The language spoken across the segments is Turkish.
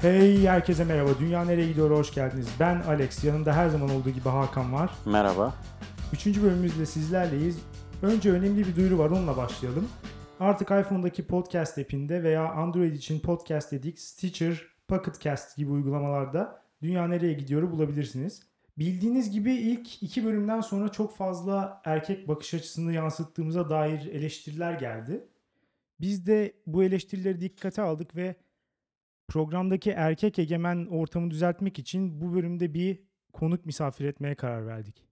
Hey herkese merhaba. Dünya nereye gidiyor? Hoş geldiniz. Ben Alex. Yanımda her zaman olduğu gibi Hakan var. Merhaba. Üçüncü bölümümüzde sizlerleyiz. Önce önemli bir duyuru var. Onunla başlayalım. Artık iPhone'daki podcast app'inde veya Android için podcast dedik Stitcher, Pocket Cast gibi uygulamalarda Dünya nereye gidiyor'u bulabilirsiniz. Bildiğiniz gibi ilk iki bölümden sonra çok fazla erkek bakış açısını yansıttığımıza dair eleştiriler geldi. Biz de bu eleştirileri dikkate aldık ve programdaki erkek egemen ortamı düzeltmek için bu bölümde bir konuk misafir etmeye karar verdik.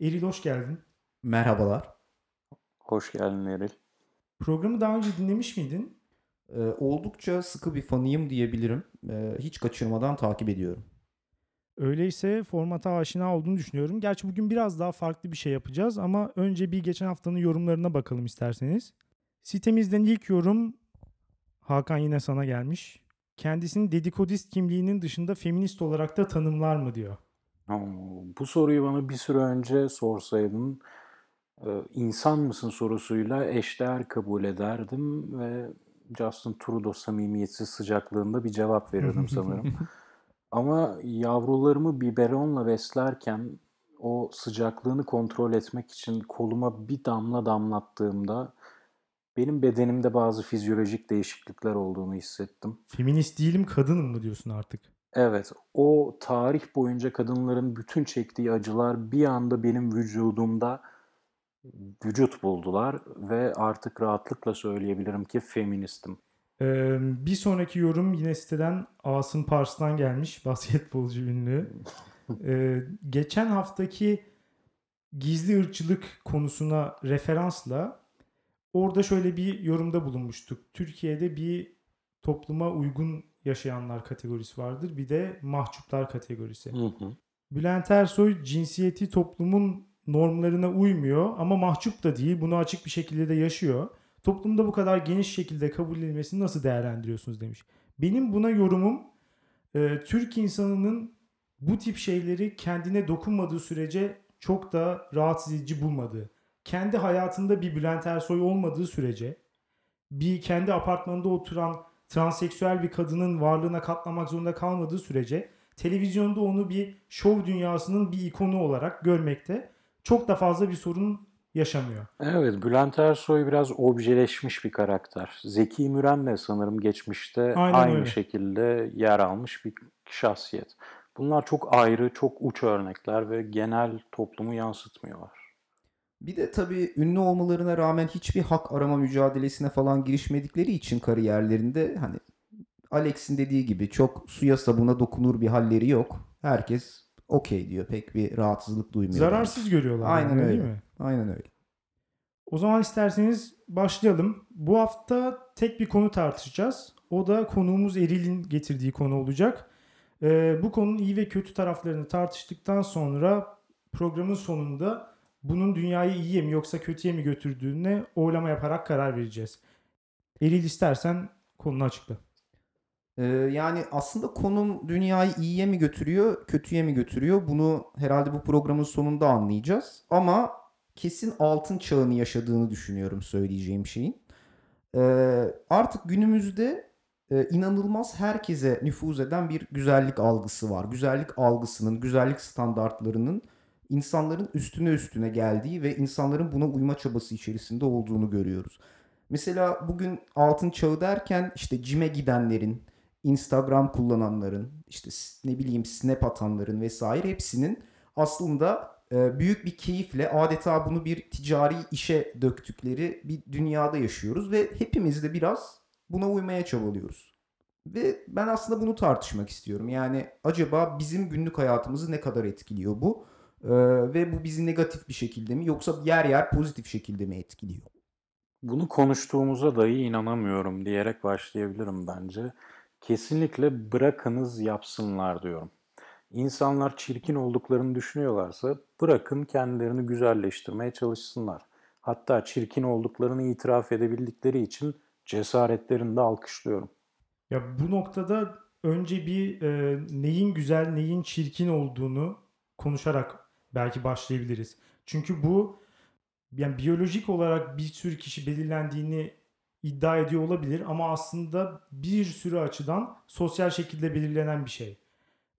Eril hoş geldin. Merhabalar. Hoş geldin Eril. Programı daha önce dinlemiş miydin? Ee, oldukça sıkı bir fanıyım diyebilirim. Ee, hiç kaçırmadan takip ediyorum. Öyleyse formata aşina olduğunu düşünüyorum. Gerçi bugün biraz daha farklı bir şey yapacağız ama önce bir geçen haftanın yorumlarına bakalım isterseniz. Sitemizden ilk yorum Hakan yine sana gelmiş. Kendisini dedikodist kimliğinin dışında feminist olarak da tanımlar mı diyor. Bu soruyu bana bir süre önce sorsaydın e, insan mısın sorusuyla eşdeğer kabul ederdim ve Justin Trudeau samimiyetsiz sıcaklığında bir cevap verirdim sanırım. Ama yavrularımı biberonla beslerken o sıcaklığını kontrol etmek için koluma bir damla damlattığımda benim bedenimde bazı fizyolojik değişiklikler olduğunu hissettim. Feminist değilim kadınım mı diyorsun artık? Evet, o tarih boyunca kadınların bütün çektiği acılar bir anda benim vücudumda vücut buldular ve artık rahatlıkla söyleyebilirim ki feministim. Ee, bir sonraki yorum yine siteden Asım Pars'tan gelmiş. Basketbolcu ünlü. Ee, geçen haftaki gizli ırkçılık konusuna referansla orada şöyle bir yorumda bulunmuştuk. Türkiye'de bir topluma uygun yaşayanlar kategorisi vardır. Bir de mahcuplar kategorisi. Hı hı. Bülent Ersoy cinsiyeti toplumun normlarına uymuyor ama mahcup da değil. Bunu açık bir şekilde de yaşıyor. Toplumda bu kadar geniş şekilde kabul edilmesini nasıl değerlendiriyorsunuz demiş. Benim buna yorumum e, Türk insanının bu tip şeyleri kendine dokunmadığı sürece çok da rahatsız edici bulmadığı. Kendi hayatında bir Bülent Ersoy olmadığı sürece bir kendi apartmanında oturan transseksüel bir kadının varlığına katlamak zorunda kalmadığı sürece televizyonda onu bir şov dünyasının bir ikonu olarak görmekte çok da fazla bir sorun yaşamıyor. Evet, Bülent Ersoy biraz objeleşmiş bir karakter. Zeki Müren de sanırım geçmişte Aynen aynı öyle. şekilde yer almış bir şahsiyet. Bunlar çok ayrı, çok uç örnekler ve genel toplumu yansıtmıyorlar. Bir de tabii ünlü olmalarına rağmen hiçbir hak arama mücadelesine falan girişmedikleri için kariyerlerinde hani Alex'in dediği gibi çok suya sabuna dokunur bir halleri yok. Herkes okey diyor. Pek bir rahatsızlık duymuyor. Zararsız görüyorlar. Aynen yani, öyle. Değil mi? Aynen öyle. O zaman isterseniz başlayalım. Bu hafta tek bir konu tartışacağız. O da konuğumuz Eril'in getirdiği konu olacak. Ee, bu konunun iyi ve kötü taraflarını tartıştıktan sonra programın sonunda bunun dünyayı iyiye mi yoksa kötüye mi götürdüğüne oylama yaparak karar vereceğiz. Eril istersen konunu açıkla. Ee, yani aslında konum dünyayı iyiye mi götürüyor, kötüye mi götürüyor? Bunu herhalde bu programın sonunda anlayacağız. Ama kesin altın çağını yaşadığını düşünüyorum söyleyeceğim şeyin. Ee, artık günümüzde e, inanılmaz herkese nüfuz eden bir güzellik algısı var. Güzellik algısının, güzellik standartlarının insanların üstüne üstüne geldiği ve insanların buna uyma çabası içerisinde olduğunu görüyoruz. Mesela bugün altın çağı derken işte cime gidenlerin, Instagram kullananların, işte ne bileyim snap atanların vesaire hepsinin aslında e, büyük bir keyifle adeta bunu bir ticari işe döktükleri bir dünyada yaşıyoruz ve hepimiz de biraz buna uymaya çabalıyoruz. Ve ben aslında bunu tartışmak istiyorum. Yani acaba bizim günlük hayatımızı ne kadar etkiliyor bu? Ee, ve bu bizi negatif bir şekilde mi yoksa yer yer pozitif şekilde mi etkiliyor? Bunu konuştuğumuza dahi inanamıyorum diyerek başlayabilirim bence. Kesinlikle bırakınız yapsınlar diyorum. İnsanlar çirkin olduklarını düşünüyorlarsa bırakın kendilerini güzelleştirmeye çalışsınlar. Hatta çirkin olduklarını itiraf edebildikleri için cesaretlerini de alkışlıyorum. Ya bu noktada önce bir e, neyin güzel, neyin çirkin olduğunu konuşarak belki başlayabiliriz. Çünkü bu yani biyolojik olarak bir sürü kişi belirlendiğini iddia ediyor olabilir ama aslında bir sürü açıdan sosyal şekilde belirlenen bir şey.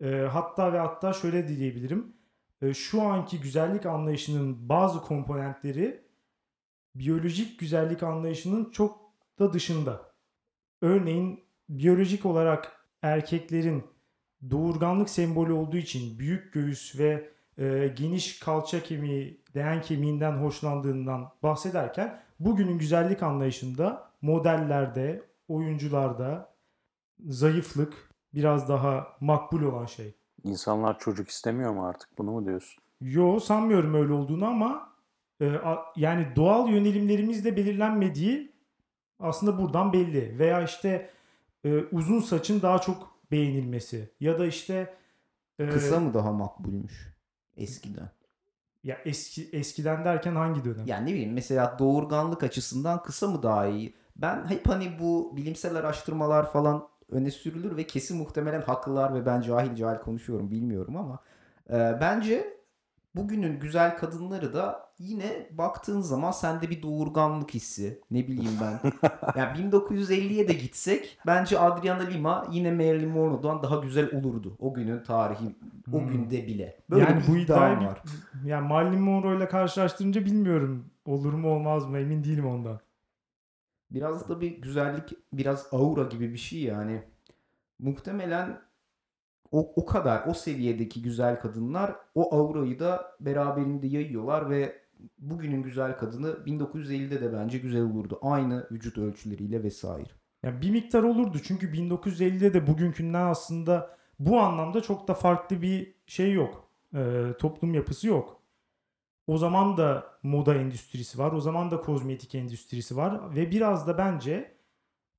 E, hatta ve hatta şöyle diyebilirim. E, şu anki güzellik anlayışının bazı komponentleri biyolojik güzellik anlayışının çok da dışında. Örneğin biyolojik olarak erkeklerin doğurganlık sembolü olduğu için büyük göğüs ve e, geniş kalça kemiği, leğen kemiğinden hoşlandığından bahsederken bugünün güzellik anlayışında modellerde, oyuncularda zayıflık biraz daha makbul olan şey. İnsanlar çocuk istemiyor mu artık? Bunu mu diyorsun? Yo sanmıyorum öyle olduğunu ama e, a- yani doğal yönelimlerimizle belirlenmediği aslında buradan belli. Veya işte e, uzun saçın daha çok beğenilmesi ya da işte e, Kısa mı daha makbulmüş eskiden? ya eski eskiden derken hangi dönem? Yani ne bileyim mesela doğurganlık açısından kısa mı daha iyi? Ben hep hani bu bilimsel araştırmalar falan öne sürülür ve kesin muhtemelen haklılar ve ben cahil cahil konuşuyorum bilmiyorum ama e, bence bugünün güzel kadınları da yine baktığın zaman sende bir doğurganlık hissi. Ne bileyim ben. yani 1950'ye de gitsek bence Adriana Lima yine Marilyn Monroe'dan daha güzel olurdu. O günün tarihi o Hmm. günde bile. Böyle yani bir bu iddiam var. yani Marilyn Monroe ile karşılaştırınca bilmiyorum olur mu olmaz mı emin değilim ondan. Biraz da bir güzellik, biraz aura gibi bir şey yani. Muhtemelen o, o kadar, o seviyedeki güzel kadınlar o aurayı da beraberinde yayıyorlar ve bugünün güzel kadını 1950'de de bence güzel olurdu. Aynı vücut ölçüleriyle vesaire. Yani bir miktar olurdu çünkü 1950'de de bugünkünden aslında bu anlamda çok da farklı bir şey yok. Ee, toplum yapısı yok. O zaman da moda endüstrisi var. O zaman da kozmetik endüstrisi var. Ve biraz da bence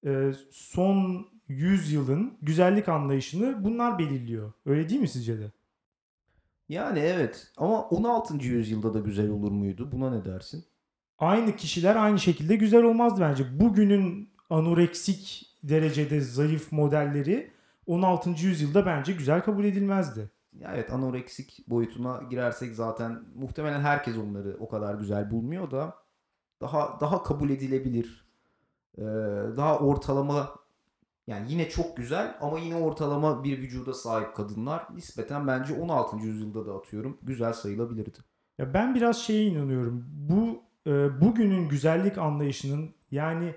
e, son 100 yılın güzellik anlayışını bunlar belirliyor. Öyle değil mi sizce de? Yani evet ama 16. yüzyılda da güzel olur muydu? Buna ne dersin? Aynı kişiler aynı şekilde güzel olmazdı bence. Bugünün anoreksik derecede zayıf modelleri 16. yüzyılda bence güzel kabul edilmezdi. Ya evet anoreksik boyutuna girersek zaten muhtemelen herkes onları o kadar güzel bulmuyor da daha daha kabul edilebilir. Daha ortalama yani yine çok güzel ama yine ortalama bir vücuda sahip kadınlar nispeten bence 16. yüzyılda da atıyorum güzel sayılabilirdi. Ya ben biraz şeye inanıyorum. Bu e, bugünün güzellik anlayışının yani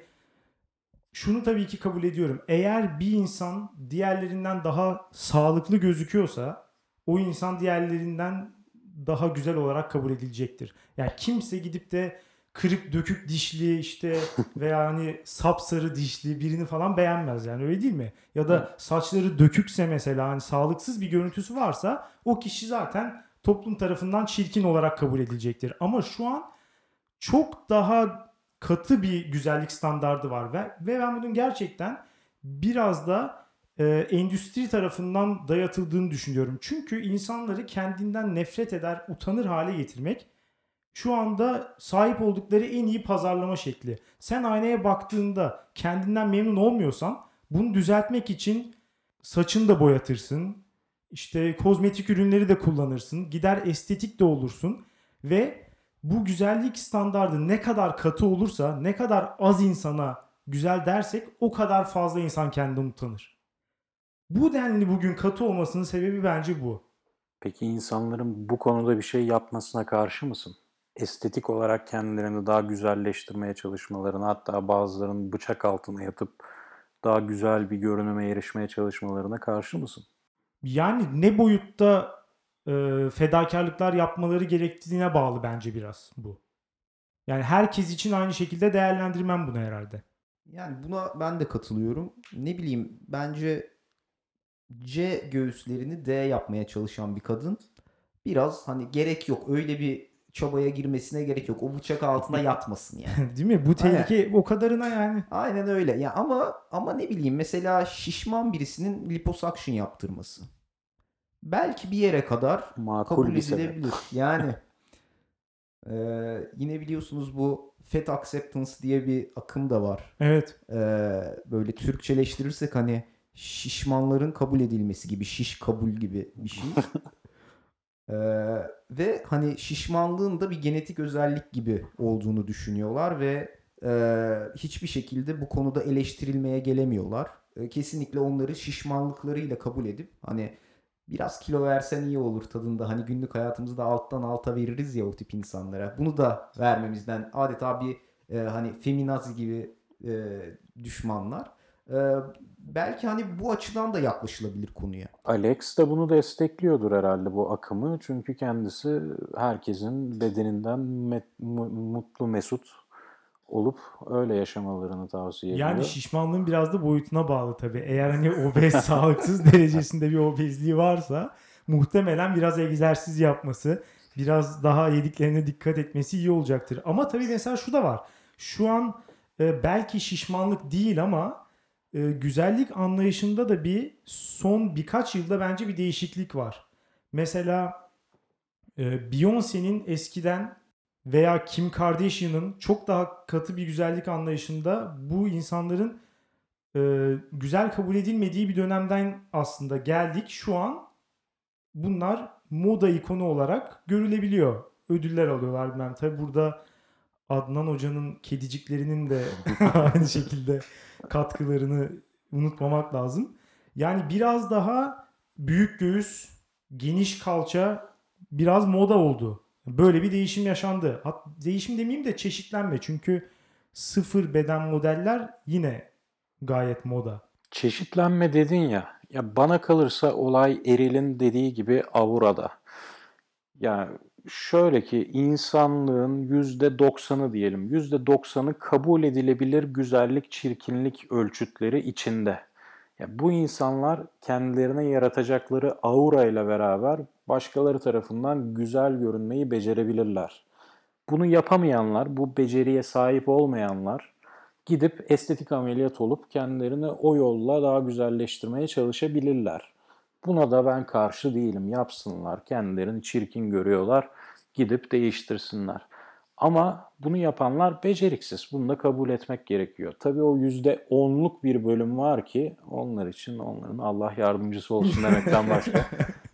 şunu tabii ki kabul ediyorum. Eğer bir insan diğerlerinden daha sağlıklı gözüküyorsa o insan diğerlerinden daha güzel olarak kabul edilecektir. Yani kimse gidip de kırık dökük dişli işte veya hani sapsarı dişli birini falan beğenmez yani öyle değil mi? Ya da saçları dökükse mesela hani sağlıksız bir görüntüsü varsa o kişi zaten toplum tarafından çirkin olarak kabul edilecektir. Ama şu an çok daha katı bir güzellik standardı var ve, ve ben bunun gerçekten biraz da e, endüstri tarafından dayatıldığını düşünüyorum. Çünkü insanları kendinden nefret eder, utanır hale getirmek şu anda sahip oldukları en iyi pazarlama şekli. Sen aynaya baktığında kendinden memnun olmuyorsan bunu düzeltmek için saçını da boyatırsın. İşte kozmetik ürünleri de kullanırsın. Gider estetik de olursun ve bu güzellik standardı ne kadar katı olursa, ne kadar az insana güzel dersek o kadar fazla insan kendinden utanır. Bu denli bugün katı olmasının sebebi bence bu. Peki insanların bu konuda bir şey yapmasına karşı mısın? Estetik olarak kendilerini daha güzelleştirmeye çalışmalarına, hatta bazılarının bıçak altına yatıp daha güzel bir görünüme erişmeye çalışmalarına karşı mısın? Yani ne boyutta e, fedakarlıklar yapmaları gerektiğine bağlı bence biraz bu. Yani herkes için aynı şekilde değerlendirmem bunu herhalde. Yani buna ben de katılıyorum. Ne bileyim bence C göğüslerini D yapmaya çalışan bir kadın biraz hani gerek yok öyle bir çabaya girmesine gerek yok. O bıçak altına yatmasın yani. Değil mi? Bu tehlike o kadarına yani. Aynen öyle. Ya ama ama ne bileyim mesela şişman birisinin liposuction yaptırması. Belki bir yere kadar Makul kabul edilebilir. Yani e, yine biliyorsunuz bu fat acceptance diye bir akım da var. Evet. E, böyle Türkçeleştirirsek hani şişmanların kabul edilmesi gibi, şiş kabul gibi bir şey. E, ve hani şişmanlığın da bir genetik özellik gibi olduğunu düşünüyorlar ve Ee, hiçbir şekilde bu konuda eleştirilmeye gelemiyorlar. Ee, kesinlikle onları şişmanlıklarıyla kabul edip hani biraz kilo versen iyi olur tadında. Hani günlük hayatımızda alttan alta veririz ya o tip insanlara. Bunu da vermemizden adeta bir e, hani feminazi gibi e, düşmanlar. E, belki hani bu açıdan da yaklaşılabilir konuya. Alex de bunu destekliyordur herhalde bu akımı. Çünkü kendisi herkesin bedeninden met- mu- mutlu mesut olup öyle yaşamalarını tavsiye ediyor. Yani şişmanlığın biraz da boyutuna bağlı tabii. Eğer hani obez sağlıksız derecesinde bir obezliği varsa muhtemelen biraz egzersiz yapması, biraz daha yediklerine dikkat etmesi iyi olacaktır. Ama tabii mesela şu da var. Şu an e, belki şişmanlık değil ama e, güzellik anlayışında da bir son birkaç yılda bence bir değişiklik var. Mesela e, Beyoncé'nin eskiden veya Kim Kardashian'ın çok daha katı bir güzellik anlayışında bu insanların e, güzel kabul edilmediği bir dönemden aslında geldik. Şu an bunlar moda ikonu olarak görülebiliyor. Ödüller alıyorlar bilmem. Tabi burada Adnan Hoca'nın kediciklerinin de aynı şekilde katkılarını unutmamak lazım. Yani biraz daha büyük göğüs, geniş kalça biraz moda oldu. Böyle bir değişim yaşandı. Hat, değişim demeyeyim de çeşitlenme. Çünkü sıfır beden modeller yine gayet moda. Çeşitlenme dedin ya. Ya bana kalırsa olay Eril'in dediği gibi aurada. Yani şöyle ki insanlığın %90'ı diyelim. %90'ı kabul edilebilir güzellik, çirkinlik ölçütleri içinde. Ya bu insanlar kendilerine yaratacakları aura ile beraber başkaları tarafından güzel görünmeyi becerebilirler. Bunu yapamayanlar, bu beceriye sahip olmayanlar gidip estetik ameliyat olup kendilerini o yolla daha güzelleştirmeye çalışabilirler. Buna da ben karşı değilim. Yapsınlar. Kendilerini çirkin görüyorlar. Gidip değiştirsinler. Ama bunu yapanlar beceriksiz. Bunu da kabul etmek gerekiyor. Tabii o yüzde onluk bir bölüm var ki onlar için onların Allah yardımcısı olsun demekten başka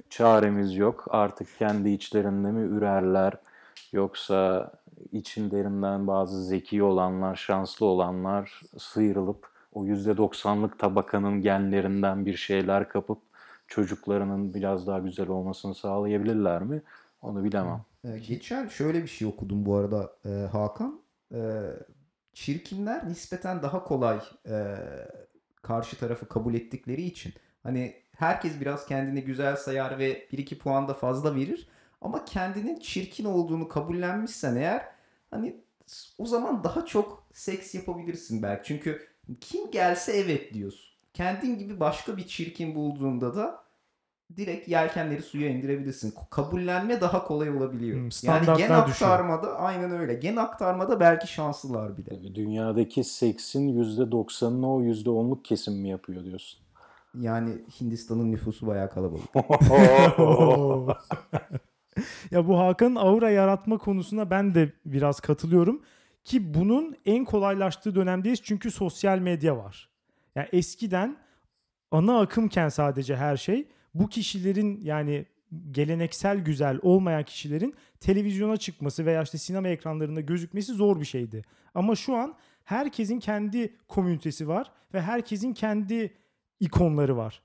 çaremiz yok. Artık kendi içlerinde mi ürerler yoksa içlerinden bazı zeki olanlar, şanslı olanlar sıyrılıp o %90'lık tabakanın genlerinden bir şeyler kapıp çocuklarının biraz daha güzel olmasını sağlayabilirler mi? Onu bilemem. Ee, geçen şöyle bir şey okudum bu arada e, Hakan. E, çirkinler nispeten daha kolay e, karşı tarafı kabul ettikleri için. Hani herkes biraz kendini güzel sayar ve 1-2 puan da fazla verir. Ama kendinin çirkin olduğunu kabullenmişsen eğer hani o zaman daha çok seks yapabilirsin belki. Çünkü kim gelse evet diyorsun. Kendin gibi başka bir çirkin bulduğunda da direkt yelkenleri suya indirebilirsin. Kabullenme daha kolay olabiliyor. Hmm, yani gen düşüyor. aktarmada aynen öyle. Gen aktarmada belki şanslılar bile. Dünyadaki seksin %90'ını o %10'luk kesim mi yapıyor diyorsun? Yani Hindistan'ın nüfusu bayağı kalabalık. ya bu Hakan'ın aura yaratma konusuna ben de biraz katılıyorum. Ki bunun en kolaylaştığı dönemdeyiz çünkü sosyal medya var. Yani eskiden ana akımken sadece her şey bu kişilerin yani geleneksel güzel olmayan kişilerin televizyona çıkması veya işte sinema ekranlarında gözükmesi zor bir şeydi. Ama şu an herkesin kendi komünitesi var ve herkesin kendi ikonları var.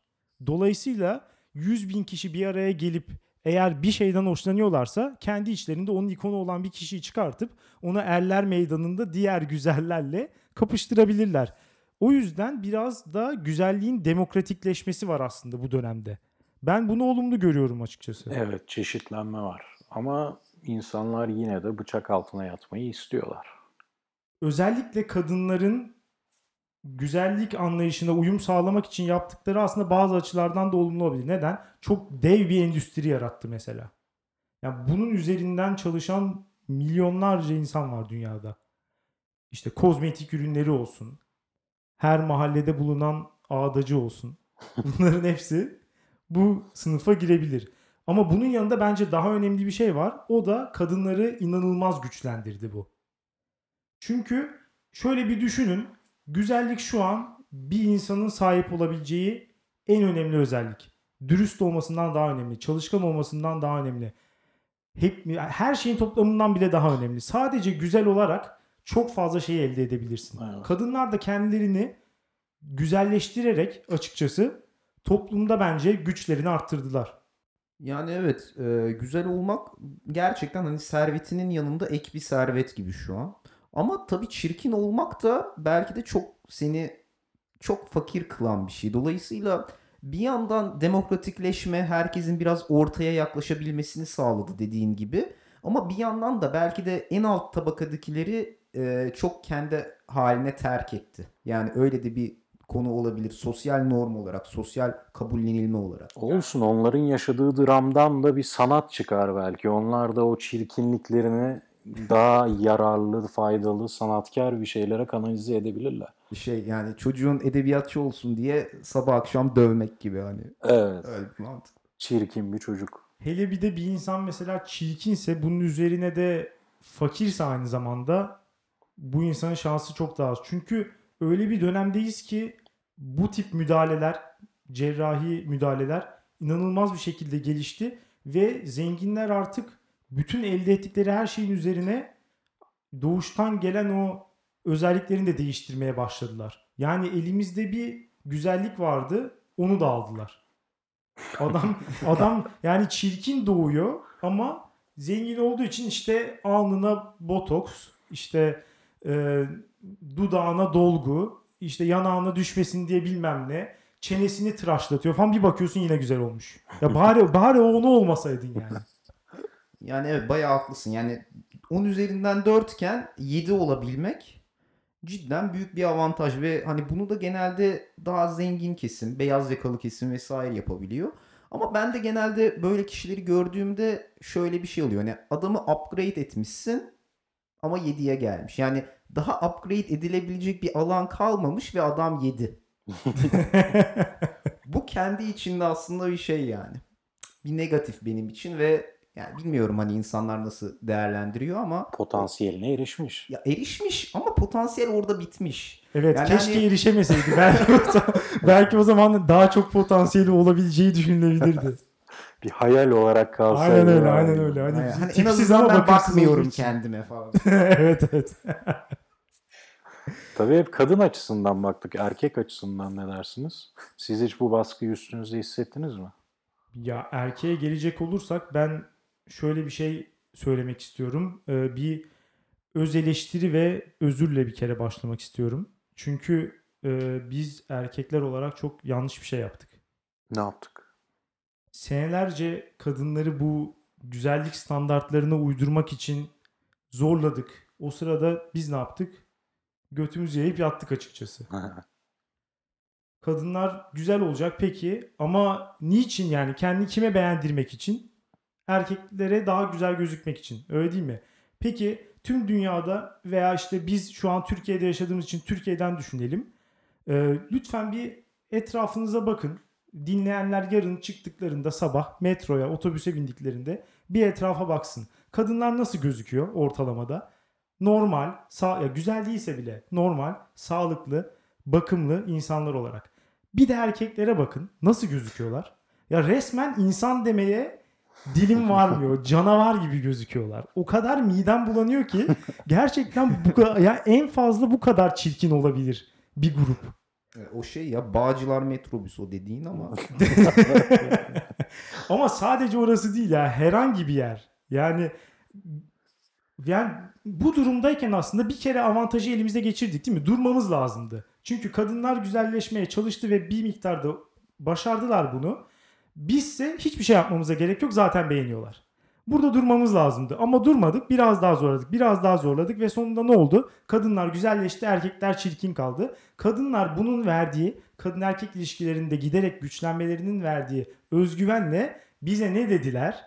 Dolayısıyla 100 bin kişi bir araya gelip eğer bir şeyden hoşlanıyorlarsa kendi içlerinde onun ikonu olan bir kişiyi çıkartıp onu erler meydanında diğer güzellerle kapıştırabilirler. O yüzden biraz da güzelliğin demokratikleşmesi var aslında bu dönemde. Ben bunu olumlu görüyorum açıkçası. Evet, çeşitlenme var. Ama insanlar yine de bıçak altına yatmayı istiyorlar. Özellikle kadınların güzellik anlayışına uyum sağlamak için yaptıkları aslında bazı açılardan da olumlu olabilir. Neden? Çok dev bir endüstri yarattı mesela. Yani bunun üzerinden çalışan milyonlarca insan var dünyada. İşte kozmetik ürünleri olsun. Her mahallede bulunan ağdacı olsun. Bunların hepsi bu sınıfa girebilir. Ama bunun yanında bence daha önemli bir şey var. O da kadınları inanılmaz güçlendirdi bu. Çünkü şöyle bir düşünün. Güzellik şu an bir insanın sahip olabileceği en önemli özellik. Dürüst olmasından daha önemli, çalışkan olmasından daha önemli. Hep her şeyin toplamından bile daha önemli. Sadece güzel olarak çok fazla şey elde edebilirsin. Evet. Kadınlar da kendilerini güzelleştirerek açıkçası toplumda bence güçlerini arttırdılar. Yani evet e, güzel olmak gerçekten hani servetinin yanında ek bir servet gibi şu an. Ama tabii çirkin olmak da belki de çok seni çok fakir kılan bir şey. Dolayısıyla bir yandan demokratikleşme herkesin biraz ortaya yaklaşabilmesini sağladı dediğin gibi. Ama bir yandan da belki de en alt tabakadakileri e, çok kendi haline terk etti. Yani öyle de bir konu olabilir. Sosyal norm olarak, sosyal kabullenilme olarak. Olsun onların yaşadığı dramdan da bir sanat çıkar belki. Onlar da o çirkinliklerini daha yararlı, faydalı, sanatkar bir şeylere kanalize edebilirler. Bir şey yani çocuğun edebiyatçı olsun diye sabah akşam dövmek gibi hani. Evet. Öyle bir mantık. Çirkin bir çocuk. Hele bir de bir insan mesela çirkinse bunun üzerine de fakirse aynı zamanda bu insanın şansı çok daha az. Çünkü öyle bir dönemdeyiz ki bu tip müdahaleler, cerrahi müdahaleler inanılmaz bir şekilde gelişti ve zenginler artık bütün elde ettikleri her şeyin üzerine doğuştan gelen o özelliklerini de değiştirmeye başladılar. Yani elimizde bir güzellik vardı, onu da aldılar. Adam adam yani çirkin doğuyor ama zengin olduğu için işte alnına botoks, işte e, dudağına dolgu, işte yanağına düşmesin diye bilmem ne, çenesini tıraşlatıyor falan bir bakıyorsun yine güzel olmuş. Ya bari bari o onu olmasaydın yani. Yani evet bayağı haklısın. Yani 10 üzerinden 4 iken 7 olabilmek cidden büyük bir avantaj ve hani bunu da genelde daha zengin kesim, beyaz yakalı kesim vesaire yapabiliyor. Ama ben de genelde böyle kişileri gördüğümde şöyle bir şey oluyor. Hani adamı upgrade etmişsin ama 7'ye gelmiş. Yani daha upgrade edilebilecek bir alan kalmamış ve adam 7. Bu kendi içinde aslında bir şey yani. Bir negatif benim için ve yani bilmiyorum hani insanlar nasıl değerlendiriyor ama Potansiyeline erişmiş. ya erişmiş ama potansiyel orada bitmiş. Evet Yani keşke hani- erişemeseydi. Belki o, zaman, belki o zaman daha çok potansiyeli olabileceği düşünülebilirdi. Bir hayal olarak kalsaydı. aynen öyle, yani. aynen öyle. Hani, Yani hani en tipsiz azından ama ben bakmıyorum kendime falan. evet evet. Tabii hep kadın açısından baktık. Erkek açısından ne dersiniz? Siz hiç bu baskıyı üstünüzde hissettiniz mi? Ya erkeğe gelecek olursak ben şöyle bir şey söylemek istiyorum. Ee, bir öz eleştiri ve özürle bir kere başlamak istiyorum. Çünkü e, biz erkekler olarak çok yanlış bir şey yaptık. Ne yaptık? Senelerce kadınları bu güzellik standartlarına uydurmak için zorladık. O sırada biz ne yaptık? Götümüzü yayıp yattık açıkçası. Kadınlar güzel olacak peki ama niçin yani kendi kime beğendirmek için? Erkeklere daha güzel gözükmek için. Öyle değil mi? Peki tüm dünyada veya işte biz şu an Türkiye'de yaşadığımız için Türkiye'den düşünelim. Ee, lütfen bir etrafınıza bakın. Dinleyenler yarın çıktıklarında sabah metroya, otobüse bindiklerinde bir etrafa baksın. Kadınlar nasıl gözüküyor ortalamada? Normal, sağ, ya güzel değilse bile normal, sağlıklı, bakımlı insanlar olarak. Bir de erkeklere bakın nasıl gözüküyorlar. Ya resmen insan demeye dilim varmıyor. Canavar gibi gözüküyorlar. O kadar midem bulanıyor ki gerçekten bu kadar, ya en fazla bu kadar çirkin olabilir bir grup. Evet, O şey ya Bağcılar metrobüs o dediğin ama Ama sadece orası değil ya herhangi bir yer. Yani yani bu durumdayken aslında bir kere avantajı elimizde geçirdik değil mi? Durmamız lazımdı. Çünkü kadınlar güzelleşmeye çalıştı ve bir miktarda başardılar bunu. Bizse hiçbir şey yapmamıza gerek yok zaten beğeniyorlar. Burada durmamız lazımdı ama durmadık. Biraz daha zorladık. Biraz daha zorladık ve sonunda ne oldu? Kadınlar güzelleşti, erkekler çirkin kaldı. Kadınlar bunun verdiği, kadın erkek ilişkilerinde giderek güçlenmelerinin verdiği özgüvenle bize ne dediler?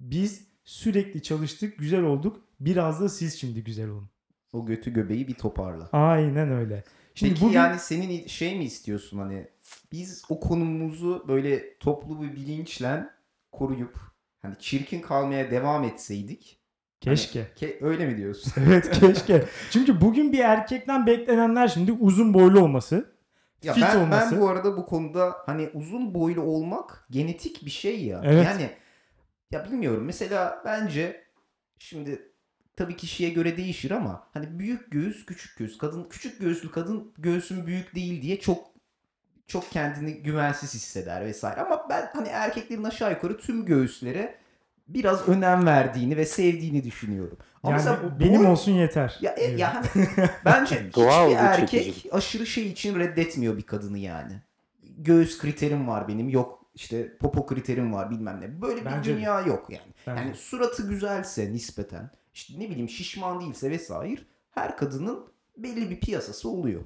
Biz sürekli çalıştık, güzel olduk. Biraz da siz şimdi güzel olun. o götü göbeği bir toparla. Aynen öyle. Şimdi Peki bugün yani senin şey mi istiyorsun hani biz o konumumuzu böyle toplu bir bilinçle koruyup hani çirkin kalmaya devam etseydik. keşke. Hani, ke- öyle mi diyorsun? Evet keşke. Çünkü bugün bir erkekten beklenenler şimdi uzun boylu olması, Ya fit ben, olması. ben bu arada bu konuda hani uzun boylu olmak genetik bir şey ya. Evet. Yani ya bilmiyorum mesela bence şimdi tabii kişiye göre değişir ama hani büyük göğüs, küçük göğüs. Kadın küçük göğüslü kadın göğsüm büyük değil diye çok çok kendini güvensiz hisseder vesaire. Ama ben hani erkeklerin aşağı yukarı tüm göğüslere biraz önem verdiğini ve sevdiğini düşünüyorum. Ama Yani mesela benim boy- olsun yeter. ya, e, Evet. ya hani bence Doğal hiçbir bir erkek aşırı şey için reddetmiyor bir kadını yani. Göğüs kriterim var benim yok işte popo kriterim var bilmem ne. Böyle Bence de. bir dünya yok yani. Bence Yani de. suratı güzelse nispeten işte ne bileyim şişman değilse vesaire her kadının belli bir piyasası oluyor.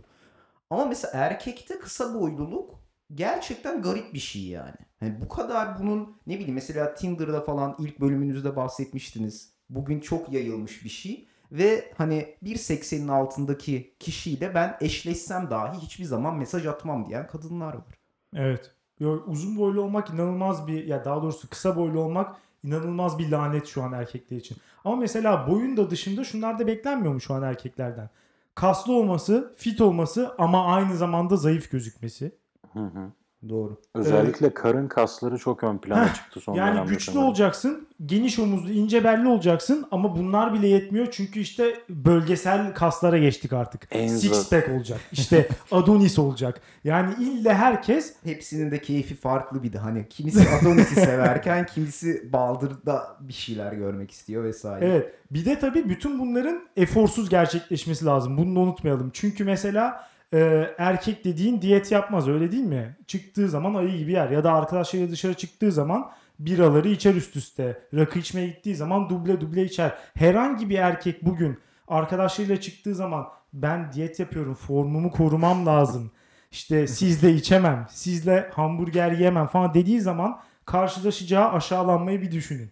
Ama mesela erkekte kısa boyluluk gerçekten garip bir şey yani. Hani bu kadar bunun ne bileyim mesela Tinder'da falan ilk bölümünüzde bahsetmiştiniz. Bugün çok yayılmış bir şey. Ve hani 1.80'in altındaki kişiyle ben eşleşsem dahi hiçbir zaman mesaj atmam diyen kadınlar var. Evet. Yo, uzun boylu olmak inanılmaz bir ya daha doğrusu kısa boylu olmak inanılmaz bir lanet şu an erkekler için. Ama mesela boyun da dışında şunlar da beklenmiyor mu şu an erkeklerden? Kaslı olması, fit olması ama aynı zamanda zayıf gözükmesi. Hı hı. Doğru. Özellikle karın kasları çok ön plana çıktı son Yani güçlü sanırım. olacaksın, geniş omuzlu, ince belli olacaksın ama bunlar bile yetmiyor çünkü işte bölgesel kaslara geçtik artık. En Six zor- pack olacak. İşte Adonis olacak. Yani ille herkes Hepsinin de keyfi farklı bir de hani kimisi Adonis'i severken kimisi Baldur'da bir şeyler görmek istiyor vesaire. Evet. Bir de tabii bütün bunların eforsuz gerçekleşmesi lazım. Bunu da unutmayalım. Çünkü mesela e, erkek dediğin diyet yapmaz öyle değil mi? Çıktığı zaman ayı gibi yer ya da arkadaşlarıyla dışarı çıktığı zaman biraları içer üst üste. Rakı içmeye gittiği zaman duble duble içer. Herhangi bir erkek bugün arkadaşlarıyla çıktığı zaman ben diyet yapıyorum formumu korumam lazım. İşte sizle içemem, sizle hamburger yemem falan dediği zaman karşılaşacağı aşağılanmayı bir düşünün.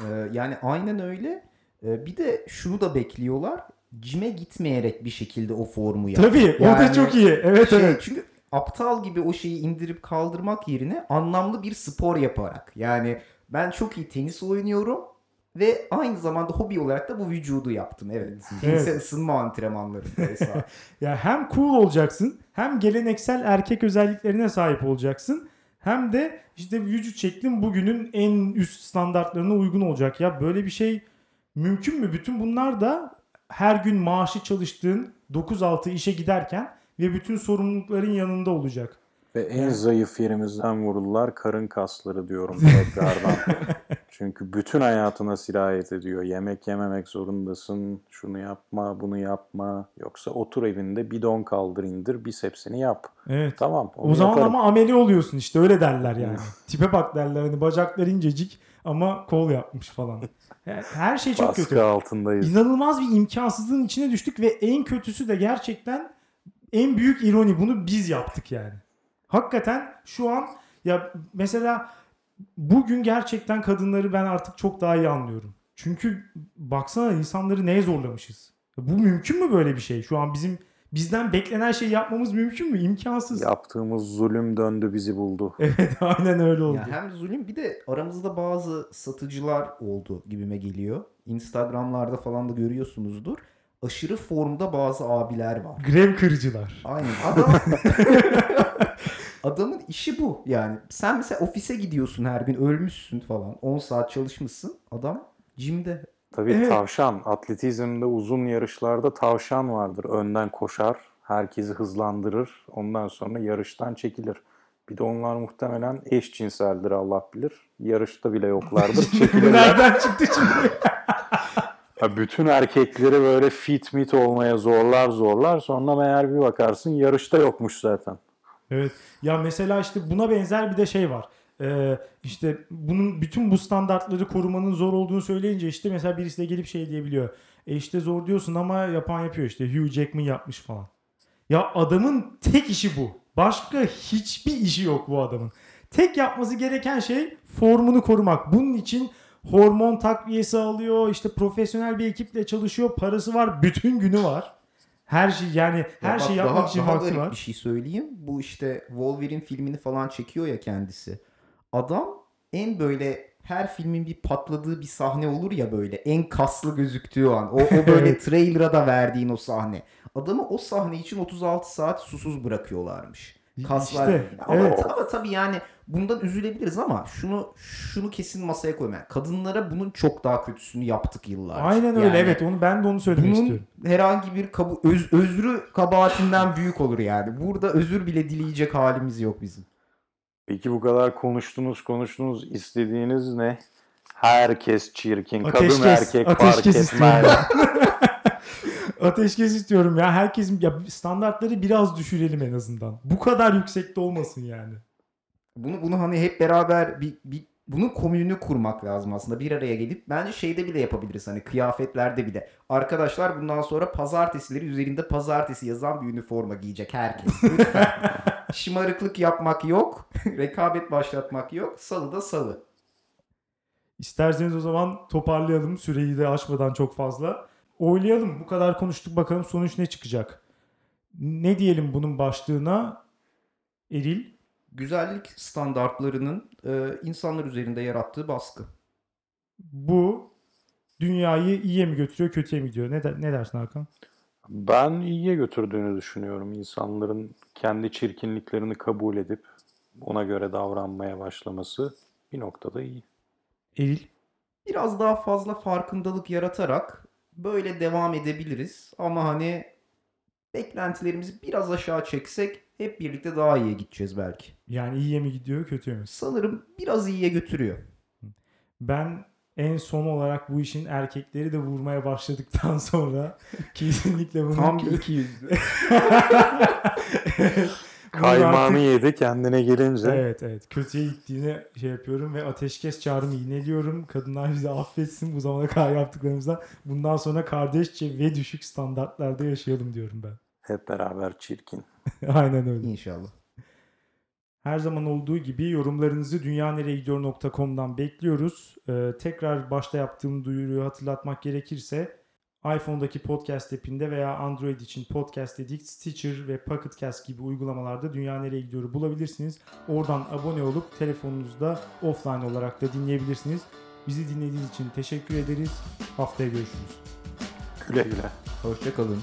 Ee, yani aynen öyle. Ee, bir de şunu da bekliyorlar. Cime gitmeyerek bir şekilde o formu yap. Tabii o da Yani çok iyi. Evet Şey, evet. Çünkü aptal gibi o şeyi indirip kaldırmak yerine anlamlı bir spor yaparak. Yani ben çok iyi tenis oynuyorum ve aynı zamanda hobi olarak da bu vücudu yaptım. Evet. Tenise Evet. ısınma antrenmanları. Ya hem cool olacaksın, hem geleneksel erkek özelliklerine sahip olacaksın. Hem de işte vücut şeklin bugünün en üst standartlarına uygun olacak. Ya böyle bir şey mümkün mü? Bütün bunlar da her gün maaşı çalıştığın 9-6 işe giderken ve bütün sorumlulukların yanında olacak. Ve en zayıf yerimizden vururlar karın kasları diyorum tekrardan. Çünkü bütün hayatına sirayet ediyor. Yemek yememek zorundasın. Şunu yapma, bunu yapma. Yoksa otur evinde bidon kaldır indir bisepsini yap. Evet. Tamam. O zaman yaparım. ama ameli oluyorsun işte öyle derler yani. Tipe bak derler hani bacaklar incecik ama kol yapmış falan. Yani Her şey çok Baskı kötü. altındayız. İnanılmaz bir imkansızlığın içine düştük ve en kötüsü de gerçekten en büyük ironi bunu biz yaptık yani. Hakikaten şu an ya mesela bugün gerçekten kadınları ben artık çok daha iyi anlıyorum. Çünkü baksana insanları neye zorlamışız. Bu mümkün mü böyle bir şey? Şu an bizim bizden beklenen şey yapmamız mümkün mü? İmkansız. Yaptığımız zulüm döndü bizi buldu. Evet aynen öyle oldu. Ya hem zulüm bir de aramızda bazı satıcılar oldu gibime geliyor. Instagramlarda falan da görüyorsunuzdur. Aşırı formda bazı abiler var. Grev kırıcılar. Aynen. Adam Adamın işi bu. Yani sen mesela ofise gidiyorsun her gün ölmüşsün falan. 10 saat çalışmışsın. Adam jimde. Tabii Evet. tavşan. Atletizmde uzun yarışlarda tavşan vardır. Önden koşar, herkesi hızlandırır. Ondan sonra yarıştan çekilir. Bir de onlar muhtemelen eşcinseldir Allah bilir. Yarışta bile yoklardır. Çekilirler. nereden çıktı şimdi? Ha, bütün erkekleri böyle fit mit olmaya zorlar zorlar. Sonra meğer bir bakarsın yarışta yokmuş zaten. Evet. Ya mesela işte buna benzer bir de şey var. Ee, işte bunun bütün bu standartları korumanın zor olduğunu söyleyince işte mesela birisi de gelip şey diyebiliyor. E işte zor diyorsun ama yapan yapıyor işte Hugh Jackman yapmış falan. Ya adamın tek işi bu. Başka hiçbir işi yok bu adamın. Tek yapması gereken şey formunu korumak. Bunun için hormon takviyesi alıyor. işte profesyonel bir ekiple çalışıyor. Parası var. Bütün günü var. Her şey yani her Ya bak, şeyi yapmak daha, için daha vakti var. bir şey söyleyeyim. Bu işte Wolverine filmini falan çekiyor ya kendisi. Adam en böyle her filmin bir patladığı bir sahne olur ya böyle en kaslı gözüktüğü an. O, o böyle trailer'a da verdiğin o sahne. Adamı o sahne için 36 saat susuz bırakıyorlarmış. Kaslar. İşte, ama, evet. ama tabii yani bundan üzülebiliriz ama şunu şunu kesin masaya koymayın. Kadınlara bunun çok daha kötüsünü yaptık yıllarca. Aynen öyle Yani evet onu ben de onu söylemek Bunun istiyorum. herhangi bir kabu öz, özrü kabahatinden büyük olur yani. Burada özür bile dileyecek halimiz yok bizim. Peki bu kadar konuştunuz konuştunuz istediğiniz ne? Herkes çirkin. Ateşkes, Kadın erkek fark etmez. istiyorum Ateşkes istiyorum ya. Herkesin ya standartları biraz düşürelim en azından. Bu kadar yüksekte olmasın yani. Bunu bunu hani hep beraber bir, bir bunun komününü kurmak lazım aslında. Bir araya gelip bence şeyde bile yapabiliriz hani kıyafetlerde bile. Arkadaşlar bundan sonra pazartesileri üzerinde pazartesi yazan bir üniforma giyecek herkes. Şımarıklık yapmak yok. rekabet başlatmak yok. Salı da salı. İsterseniz o zaman toparlayalım süreyi de aşmadan çok fazla. Oylayalım. Bu kadar konuştuk bakalım sonuç ne çıkacak. Ne diyelim bunun başlığına? Eril. Güzellik standartlarının e, insanlar üzerinde yarattığı baskı. Bu dünyayı iyiye mi götürüyor kötüye mi gidiyor? Ne, der- ne dersin Hakan? Ben iyiye götürdüğünü düşünüyorum. İnsanların kendi çirkinliklerini kabul edip ona göre davranmaya başlaması bir noktada iyi. Eril. Biraz daha fazla farkındalık yaratarak böyle devam edebiliriz. Ama hani beklentilerimizi biraz aşağı çeksek hep birlikte daha iyiye gideceğiz belki. Yani iyiye mi gidiyor kötüye mi? Sanırım biraz iyiye götürüyor. Ben en son olarak bu işin erkekleri de vurmaya başladıktan sonra kesinlikle bunun Tam bir iki yüzlü. Evet. Bunun Kaymağını artık- yedi kendine gelince. Evet evet. Kötüye gittiğini şey yapıyorum ve ateşkes çağrımı yineliyorum. Kadınlar bizi affetsin bu zamana kadar yaptıklarımızdan. Bundan sonra kardeşçe ve düşük standartlarda yaşayalım diyorum ben. Hep beraber çirkin. Aynen öyle. İnşallah. Her zaman olduğu gibi yorumlarınızı dünyanereyegidiyor.com'dan bekliyoruz. Ee, tekrar başta yaptığım duyuruyu hatırlatmak gerekirse iPhone'daki podcast app'inde veya Android için podcast dedik Stitcher ve Pocket Cast gibi uygulamalarda Dünya Nereye Gidiyor'u bulabilirsiniz. Oradan abone olup telefonunuzda offline olarak da dinleyebilirsiniz. Bizi dinlediğiniz için teşekkür ederiz. Haftaya görüşürüz. Güle güle. Hoşçakalın.